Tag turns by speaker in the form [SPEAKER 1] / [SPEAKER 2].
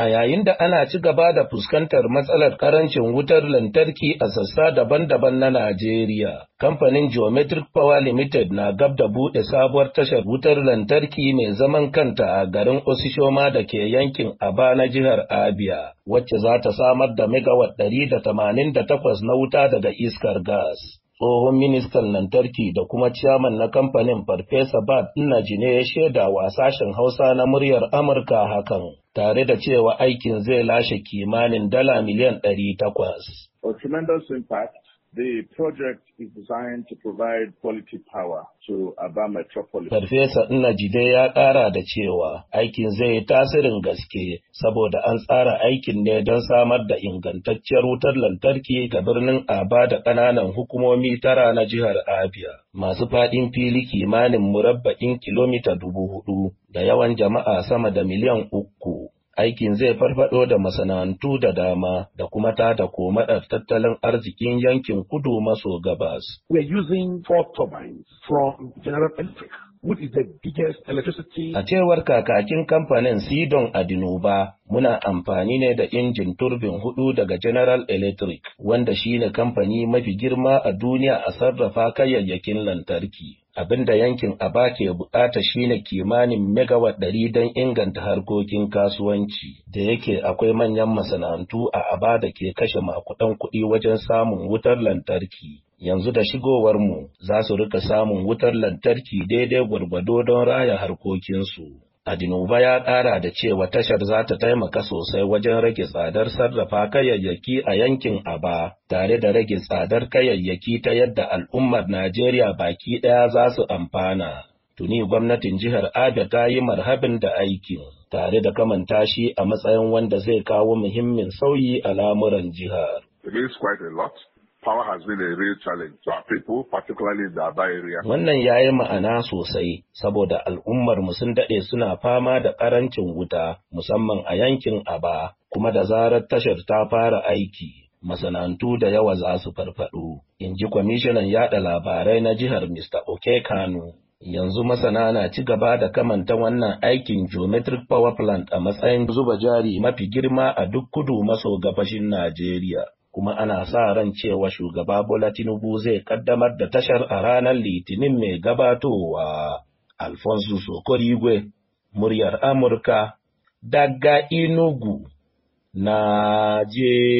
[SPEAKER 1] A yayin da ana ci gaba da fuskantar matsalar ƙarancin wutar lantarki a sassa daban-daban na Najeriya, kamfanin Geometric Power Limited na gab da buɗe sabuwar tashar wutar lantarki mai zaman kanta a garin Osishoma da ke yankin Aba na jihar Abia, wacce za ta samar da megawatt ɗari da tamanin da takwas na wuta daga iskar gas. tsohon ministan lantarki da kuma ciyaman na kamfanin farfesa bad Nnaji ne ya shaida wa sashen hausa na muryar amurka hakan tare da cewa aikin zai lashe kimanin dala miliyan ɗari takwas.
[SPEAKER 2] A tremendous impact The project is designed to provide quality power to Aba Metropolis.
[SPEAKER 1] Farfesa Nnajide ya ƙara da cewa aikin zai yi tasirin gaske saboda an tsara aikin ne don samar da ingantacciyar wutar lantarki ga birnin Aba da ƙananan hukumomi tara na jihar Abia. Masu faɗin fili kimanin murabba'in kilomita dubu huɗu da yawan jama'a sama da miliyan uku. Aikin zai farfado da masana'antu da dama da kuma tada komadar tattalin arzikin yankin kudu maso gabas.
[SPEAKER 3] We're using four turbines from General Electric. Which is the biggest electricity.
[SPEAKER 1] A cewar kakakin kamfanin Sidon Adinuba, muna amfani ne da injin turbin huɗu daga General Electric, wanda shine kamfani mafi girma a duniya a sarrafa kayayyakin lantarki. Abin da yankin Aba ke buƙata shine kimanin megawatt ɗari don inganta harkokin kasuwanci, da yake akwai manyan masana'antu a Aba da ke kashe makudan kuɗi wajen samun wutar lantarki. Yanzu da shigowarmu za su riƙa samun wutar lantarki daidai gwargwado don raya harkokinsu. Adinuba ya ƙara da cewa tashar za ta taimaka sosai wajen rage tsadar sarrafa kayayyaki a yankin Aba, tare da rage tsadar kayayyaki ta yadda al'ummar Najeriya baki ɗaya za su amfana. Tuni gwamnatin jihar Abia ta yi marhabin da aikin, tare da kamanta shi a matsayin wanda zai kawo muhimmin sauyi a lamuran jihar.
[SPEAKER 2] It is quite a lot. Power has been a real challenge to our people, particularly in the Aba area.
[SPEAKER 1] Wannan ya yi ma'ana sosai, saboda al'ummar mu sun daɗe suna fama da ƙarancin wuta, musamman a yankin Aba, kuma da zarar tashar ta fara aiki. Masana'antu da yawa za su farfaɗo, in ji kwamishinan yaɗa labarai na jihar Mr. Oke Kano. Yanzu masana na ci gaba da kamanta wannan aikin geometric power plant a matsayin zuba jari mafi girma a duk kudu maso gabashin Najeriya. Kuma ana sa ran cewa shugaba Bola Tinubu zai kaddamar da tashar a ranar Litinin mai gabatowa. Alfonso Sokorigwe, muryar Amurka, daga Inugu, Najeriya.